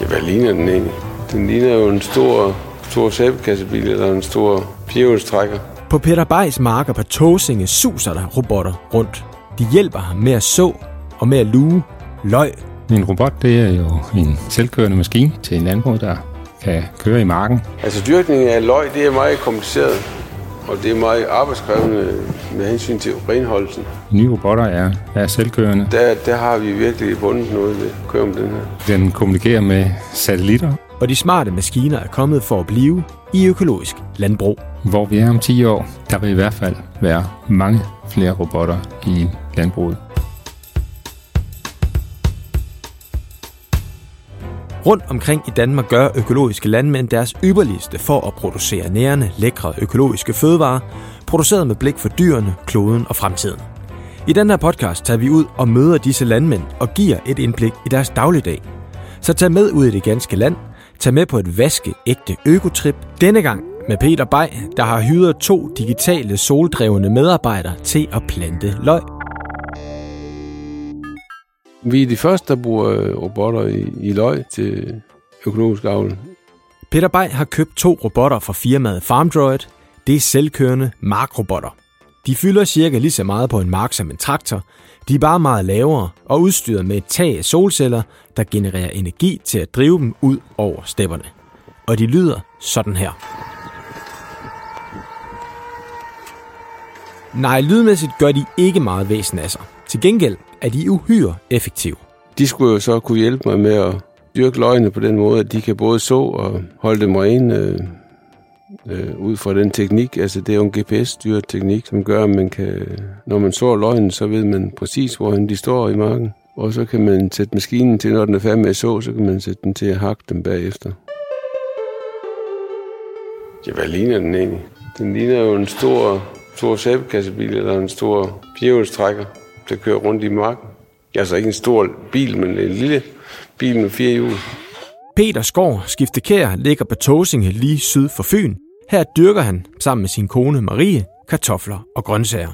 Ja, hvad ligner den egentlig? Den ligner jo en stor, stor sæbekassebil eller en stor firehjulstrækker. På Peter Bejs marker på Tåsinge suser der robotter rundt. De hjælper ham med at så og med at luge løg. En robot, det er jo en selvkørende maskine til en landbrug, der kan køre i marken. Altså dyrkning af løg, det er meget kompliceret, og det er meget arbejdskrævende med hensyn til renholdelsen. De nye robotter er, er selvkørende. Der, der har vi virkelig bundet noget ved at køre med den her. Den kommunikerer med satellitter, Og de smarte maskiner er kommet for at blive i økologisk landbrug. hvor vi er om 10 år. Der vil i hvert fald være mange flere robotter i landbruget. Rundt omkring i Danmark gør økologiske landmænd deres ypperligste for at producere nærende, lækre økologiske fødevarer, produceret med blik for dyrene, kloden og fremtiden. I den her podcast tager vi ud og møder disse landmænd og giver et indblik i deres dagligdag. Så tag med ud i det ganske land, tag med på et vaskeægte økotrip, denne gang med Peter Bay, der har hyret to digitale soldrevne medarbejdere til at plante løg. Vi er de første, der bruger øh, robotter i, i løg til økologisk avl. Peter Bay har købt to robotter fra firmaet FarmDroid. Det er selvkørende markrobotter. De fylder cirka lige så meget på en mark som en traktor. De er bare meget lavere og udstyret med et tag af solceller, der genererer energi til at drive dem ud over stepperne. Og de lyder sådan her. Nej, lydmæssigt gør de ikke meget væsen af sig. Til gengæld er de uhyre effektive. De skulle jo så kunne hjælpe mig med at dyrke løgene på den måde, at de kan både så og holde dem rene øh, øh, ud fra den teknik. Altså det er jo en GPS-styret teknik, som gør, at man kan, når man så løgnen, så ved man præcis, hvor de står i marken. Og så kan man sætte maskinen til, når den er færdig med at så, så kan man sætte den til at hakke dem bagefter. Ja, hvad ligner den egentlig? Den ligner jo en stor, stor sæbekassebil eller en stor firehjulstrækker, der kører rundt i marken. Altså ikke en stor bil, men en lille bil med fire hjul. Peter Skov Skiftekær ligger på Tåsinge lige syd for Fyn. Her dyrker han sammen med sin kone Marie kartofler og grøntsager.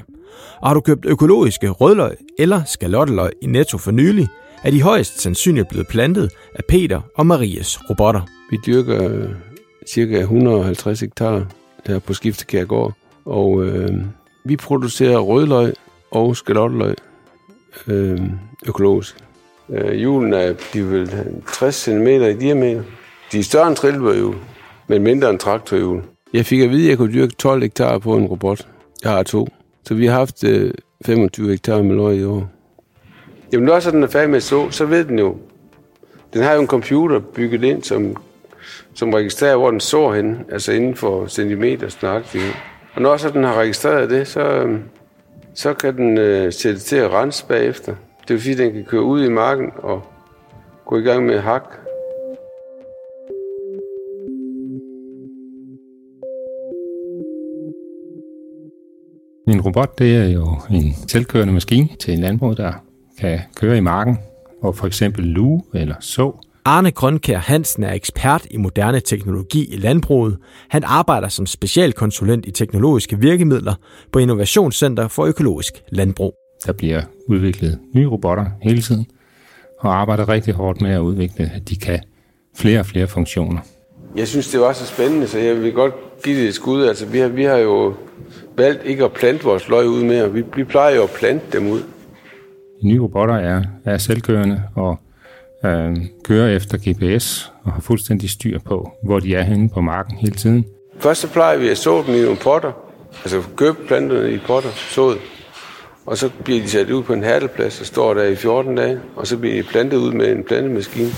Og har du købt økologiske rødløg eller skalotteløg i Netto for nylig, er de højst sandsynligt blevet plantet af Peter og Maries robotter. Vi dyrker øh, cirka 150 hektar her på Skiftekærgård, og øh, vi producerer rødløg og skalotteløg øh, økologisk. Øh, julen er de vel 60 cm i diameter. De er større end trillebørhjul, men mindre end traktorhjul. Jeg fik at vide, at jeg kunne dyrke 12 hektar på en robot. Jeg har to. Så vi har haft øh, 25 hektar med løg i år. Jamen når så den er færdig med at så, så ved den jo. Den har jo en computer bygget ind, som, som registrerer, hvor den så hen, altså inden for centimeter snakket. Og når så den har registreret det, så, øh, så kan den øh, sætte til at rense bagefter. Det vil sige, at den kan køre ud i marken og gå i gang med hak. En robot, det er jo en selvkørende maskine til en landbrug, der kan køre i marken og for eksempel luge eller så. Arne Grønkær Hansen er ekspert i moderne teknologi i landbruget. Han arbejder som specialkonsulent i teknologiske virkemidler på Innovationscenter for Økologisk Landbrug. Der bliver udviklet nye robotter hele tiden, og arbejder rigtig hårdt med at udvikle, at de kan flere og flere funktioner. Jeg synes, det var så spændende, så jeg vil godt give det et skud. Altså, vi har, vi har jo valgt ikke at plante vores løg ud mere. Vi, vi plejer jo at plante dem ud. De nye robotter er, er selvkørende og øh, kører efter GPS og har fuldstændig styr på, hvor de er henne på marken hele tiden. Først så plejer vi at så dem i nogle potter. Altså købe planterne i potter, sået. Og så bliver de sat ud på en hærdeplads og står der i 14 dage. Og så bliver de plantet ud med en plantemaskine.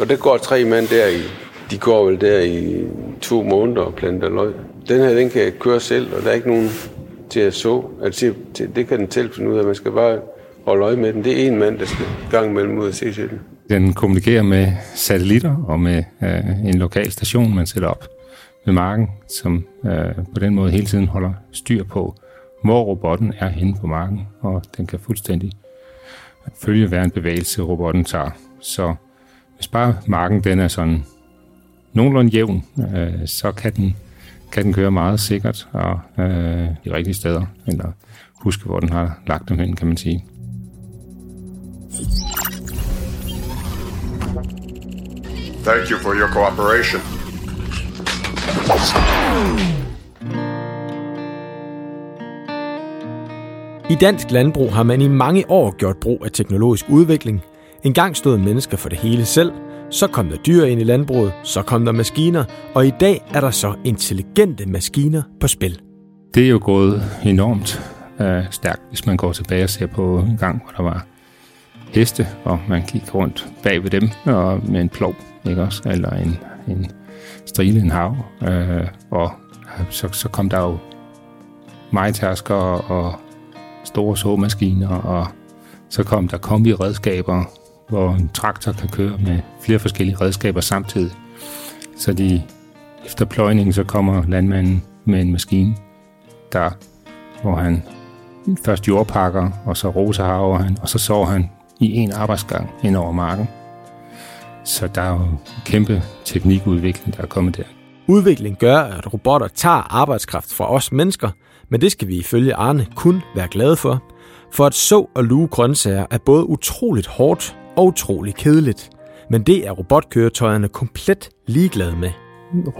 Og det går tre mand der i. De går vel der i to måneder og planter løg. Den her, den kan køre selv, og der er ikke nogen til at så. Altså, til, det kan den selv finde ud af. Man skal bare holde øje med den. Det er en mand, der skal gang mellem ud og se til den. Den kommunikerer med satellitter og med øh, en lokal station, man sætter op ved marken, som øh, på den måde hele tiden holder styr på, hvor robotten er henne på marken, og den kan fuldstændig følge hver en bevægelse, robotten tager. Så hvis bare marken den er sådan nogenlunde jævn, øh, så kan den, kan den køre meget sikkert og øh, de rigtige steder, eller huske, hvor den har lagt dem hen, kan man sige. Thank you for your cooperation. I dansk landbrug har man i mange år gjort brug af teknologisk udvikling. En gang stod mennesker for det hele selv, så kom der dyr ind i landbruget, så kom der maskiner, og i dag er der så intelligente maskiner på spil. Det er jo gået enormt øh, stærkt, hvis man går tilbage og ser på en gang, hvor der var heste, og man gik rundt bag ved dem og med en plov, ikke også? eller en, en strile, en hav. Øh, og så, så kom der jo majtasker og store såmaskiner, og så kom der kombi-redskaber, hvor en traktor kan køre med flere forskellige redskaber samtidig. Så de, efter pløjningen, så kommer landmanden med en maskine, der, hvor han først jordpakker, og så roser han, og så sår han i en arbejdsgang ind over marken. Så der er jo kæmpe teknikudvikling, der er kommet der. Udvikling gør, at robotter tager arbejdskraft fra os mennesker, men det skal vi ifølge Arne kun være glade for. For at så og luge grøntsager er både utroligt hårdt og utroligt kedeligt. Men det er robotkøretøjerne komplet ligeglade med.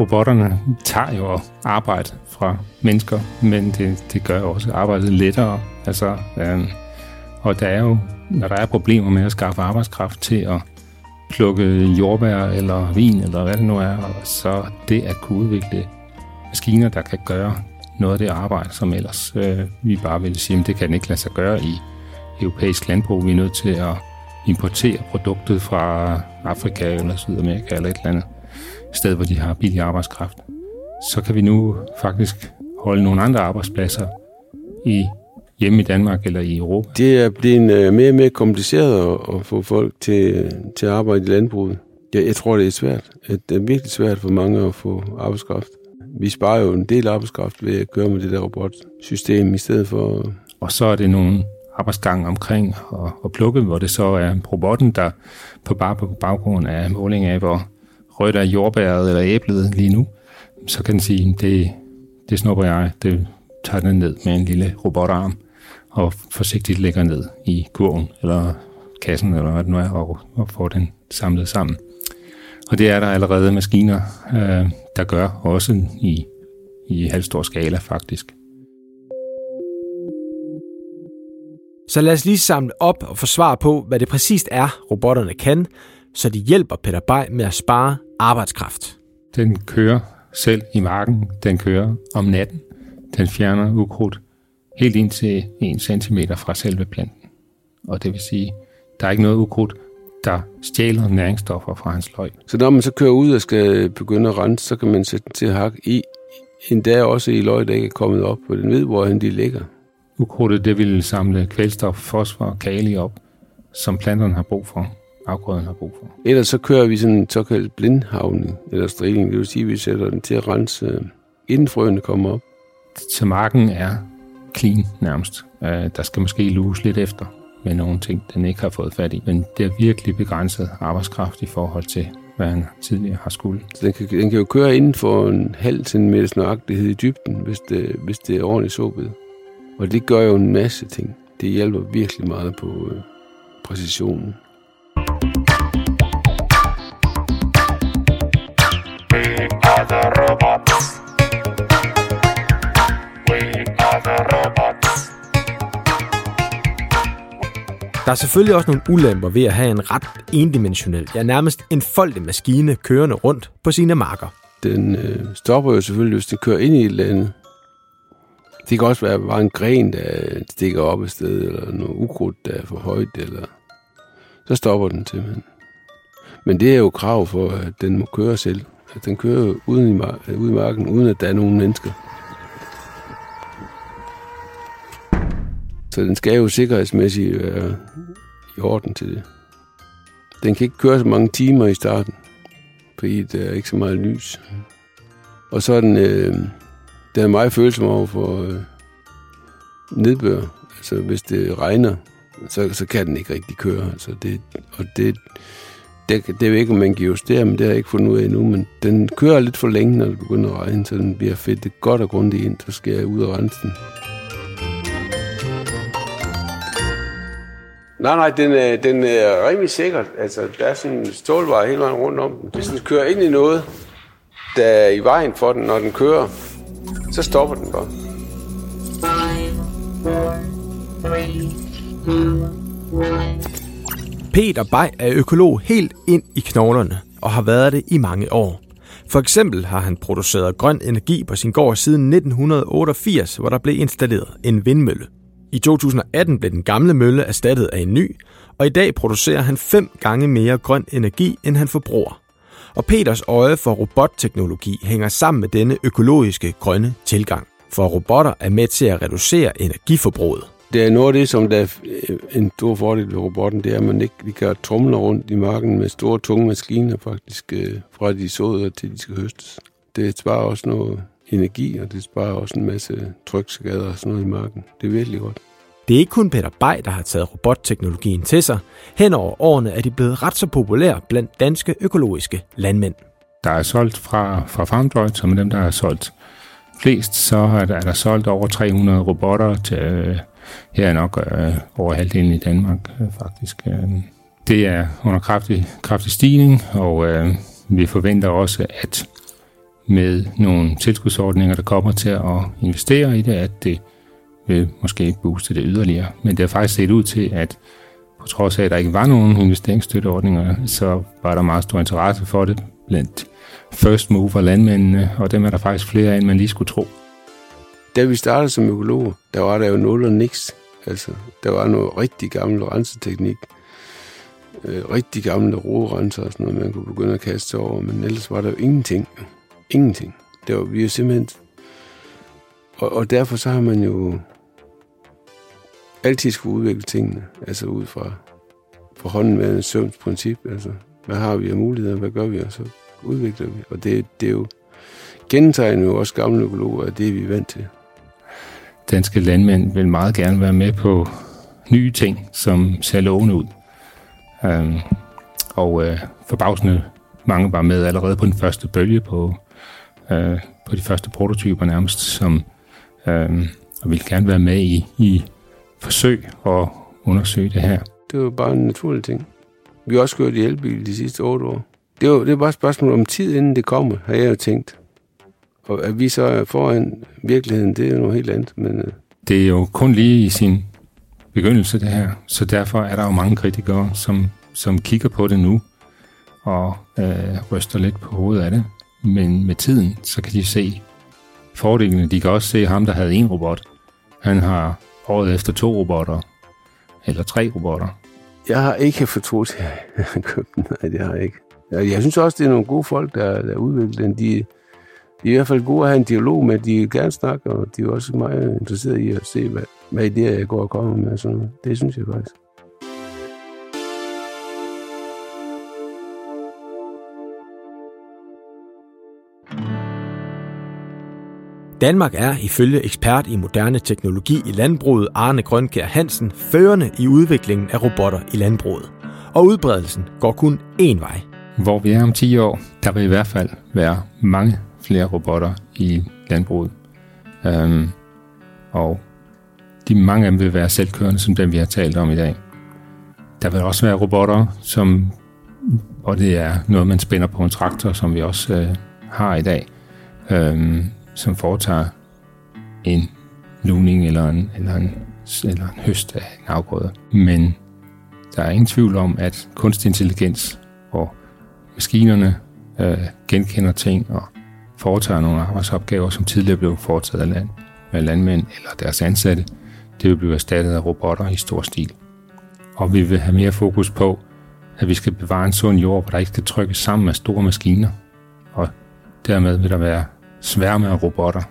Robotterne tager jo arbejde fra mennesker, men det, det gør også arbejdet lettere. Altså, øh, og der er jo, når der er problemer med at skaffe arbejdskraft til at plukke jordbær eller vin, eller hvad det nu er, så det at kunne udvikle maskiner, der kan gøre noget af det arbejde, som ellers øh, vi bare ville sige, at det kan ikke lade sig gøre i europæisk landbrug. Vi er nødt til at importere produktet fra Afrika eller Sydamerika eller et eller andet sted, hvor de har billig arbejdskraft. Så kan vi nu faktisk holde nogle andre arbejdspladser i hjemme i Danmark eller i Europa. Det er blevet øh, mere og mere kompliceret at få folk til, til at arbejde i landbruget. Jeg, jeg tror, det er svært. Det er virkelig svært for mange at få arbejdskraft. Vi sparer jo en del arbejdskraft ved at køre med det der robotsystem i stedet for... Og så er det nogle arbejdsgange omkring og, og plukke, hvor det så er robotten, der på bare på baggrund af måling af, hvor rødt er jordbæret eller æblet lige nu, så kan den sige, det, det snupper jeg, det tager den ned med en lille robotarm og forsigtigt lægger ned i kurven eller kassen, eller hvad det nu er, og, og får den samlet sammen. Og det er der allerede maskiner, øh, der gør, også i, i halvstor skala faktisk. Så lad os lige samle op og få svar på, hvad det præcist er, robotterne kan, så de hjælper Peter Bay med at spare arbejdskraft. Den kører selv i marken. Den kører om natten. Den fjerner ukrudt helt ind til 1 cm fra selve planten. Og det vil sige, der er ikke noget ukrudt, der stjæler næringsstoffer fra hans løg. Så når man så kører ud og skal begynde at rense, så kan man sætte den til at hakke i, endda også i løg, der ikke er kommet op, på den ved, hvor de ligger. Ukrudtet det vil samle kvælstof, fosfor og kali op, som planterne har brug for, afgrøden har brug for. Ellers så kører vi sådan en såkaldt blindhavning eller striling, det vil sige, at vi sætter den til at rense, øh, inden frøene kommer op. Så marken er clean nærmest. Uh, der skal måske luges lidt efter med nogle ting, den ikke har fået fat i. Men det er virkelig begrænset arbejdskraft i forhold til, hvad han tidligere har skulle. Så den kan, den kan jo køre inden for en halv centimeters nøjagtighed i dybden, hvis det, hvis det er ordentligt såbet. Og det gør jo en masse ting. Det hjælper virkelig meget på øh, præcisionen. We are the Der er selvfølgelig også nogle ulemper ved at have en ret endimensionel, ja nærmest en foldig maskine kørende rundt på sine marker. Den øh, stopper jo selvfølgelig, hvis den kører ind i et eller andet. Det kan også være bare en gren, der stikker op et sted, eller noget ukrudt, der er for højt, eller så stopper den simpelthen. Men det er jo krav for, at den må køre selv. At den kører uden i, mar- øh, ude i marken, uden at der er nogen mennesker. Så den skal jo sikkerhedsmæssigt være i orden til det. Den kan ikke køre så mange timer i starten, fordi der er ikke så meget lys. Og så er den, øh, den er meget følsom over for øh, nedbør. Altså hvis det regner, så, så kan den ikke rigtig køre. Altså det, og det, det, det ved ikke, om man kan justere, men det har jeg ikke fundet ud af endnu. Men den kører lidt for længe, når det begynder at regne, så den bliver fedt godt og grundigt ind, så skal jeg ud og rense den. Nej, nej, den er, den er rimelig sikkert. Altså, der er sådan en stålvej hele vejen rundt om den. Hvis den kører ind i noget, der er i vejen for den, når den kører, så stopper den bare. Peter Bay er økolog helt ind i knoglerne og har været det i mange år. For eksempel har han produceret grøn energi på sin gård siden 1988, hvor der blev installeret en vindmølle. I 2018 blev den gamle mølle erstattet af en ny, og i dag producerer han fem gange mere grøn energi, end han forbruger. Og Peters øje for robotteknologi hænger sammen med denne økologiske grønne tilgang. For robotter er med til at reducere energiforbruget. Det er noget af det, som der er øh, en stor fordel ved robotten, det er, at man ikke de kan trumle rundt i marken med store, tunge maskiner faktisk, øh, fra de såder til de skal høstes. Det sparer også noget energi, og det sparer også en masse trykskader og sådan noget i marken. Det er virkelig godt. Det er ikke kun Peter Bay, der har taget robotteknologien til sig. Hen over årene er de blevet ret så populære blandt danske økologiske landmænd. Der er solgt fra, fra Farmdroid, som er dem, der har solgt flest, så er der, er der solgt over 300 robotter til, øh, her er nok øh, over halvdelen i Danmark øh, faktisk. Øh. Det er under kraftig, kraftig stigning, og øh, vi forventer også, at med nogle tilskudsordninger, der kommer til at investere i det, at det vil måske booste det yderligere. Men det har faktisk set ud til, at på trods af, at der ikke var nogen investeringsstøtteordninger, så var der meget stor interesse for det blandt first mover landmændene, og dem er der faktisk flere af, end man lige skulle tro. Da vi startede som økologer, der var der jo nul og niks. Altså, der var noget rigtig gammel renseteknik. Øh, rigtig gamle rorenser og sådan noget, man kunne begynde at kaste over, men ellers var der jo ingenting. Ingenting. Det var, vi er simpelthen... Og, og derfor så har man jo altid skulle udvikle tingene, altså ud fra, fra hånden med en søvnsprincip. Altså, hvad har vi af muligheder, hvad gør vi, og så udvikler vi. Og det, det er jo kendetegnet jo også gamle økologer, at det er vi vant til. Danske landmænd vil meget gerne være med på nye ting, som ser lovende ud. Um, og øh, forbavsende mange var med allerede på den første bølge på, øh, på de første prototyper nærmest, som øh, og ville gerne være med i, i forsøg og undersøge det her. Det var bare en naturlig ting. Vi har også kørt i elbil de sidste otte år. Det var, det var bare et spørgsmål om tid, inden det kommer, har jeg jo tænkt. Og at vi så er foran virkeligheden, det er noget helt andet. Men, øh, Det er jo kun lige i sin begyndelse, det her. Så derfor er der jo mange kritikere, som, som kigger på det nu og øh, ryster lidt på hovedet af det. Men med tiden, så kan de se fordelene. De kan også se ham, der havde en robot. Han har året efter to robotter, eller tre robotter. jeg har ikke fortrudt, at jeg har købt den. Nej, det har jeg ikke. Jeg, synes også, det er nogle gode folk, der, der udvikler den. De, de er i hvert fald gode at have en dialog med. De vil gerne snakke, og de er også meget interesserede i at se, hvad, hvad idéer jeg går og kommer med. Sådan noget. Det synes jeg faktisk. Danmark er ifølge ekspert i moderne teknologi i landbruget Arne Grønkær Hansen førende i udviklingen af robotter i landbruget. Og udbredelsen går kun én vej. Hvor vi er om 10 år, der vil i hvert fald være mange flere robotter i landbruget. Øhm, og de mange af dem vil være selvkørende, som dem vi har talt om i dag. Der vil også være robotter, som, og det er noget, man spænder på en traktor, som vi også øh, har i dag, øhm, som foretager en luning eller en, eller, en, eller en høst af en afgrøde. Men der er ingen tvivl om, at kunstig intelligens og maskinerne øh, genkender ting og foretager nogle arbejdsopgaver, som tidligere blev foretaget af land, af landmænd eller deres ansatte. Det vil blive erstattet af robotter i stor stil. Og vi vil have mere fokus på, at vi skal bevare en sund jord, hvor der ikke skal trykkes sammen med store maskiner. Og dermed vil der være sværme af robotter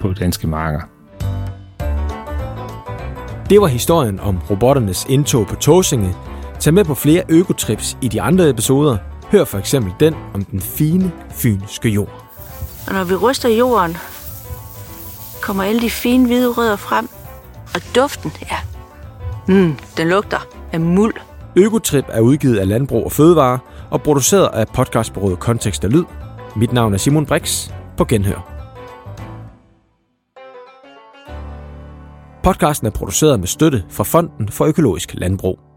på danske marker. Det var historien om robotternes indtog på Tåsinge. Tag med på flere økotrips i de andre episoder. Hør for eksempel den om den fine fynske jord. Og når vi ryster jorden, kommer alle de fine hvide rødder frem. Og duften, ja, mm, den lugter af muld. Økotrip er udgivet af Landbrug og Fødevare og produceret af podcastbureauet Kontekst og Lyd. Mit navn er Simon Brix. På genhør. Podcasten er produceret med støtte fra Fonden for Økologisk Landbrug.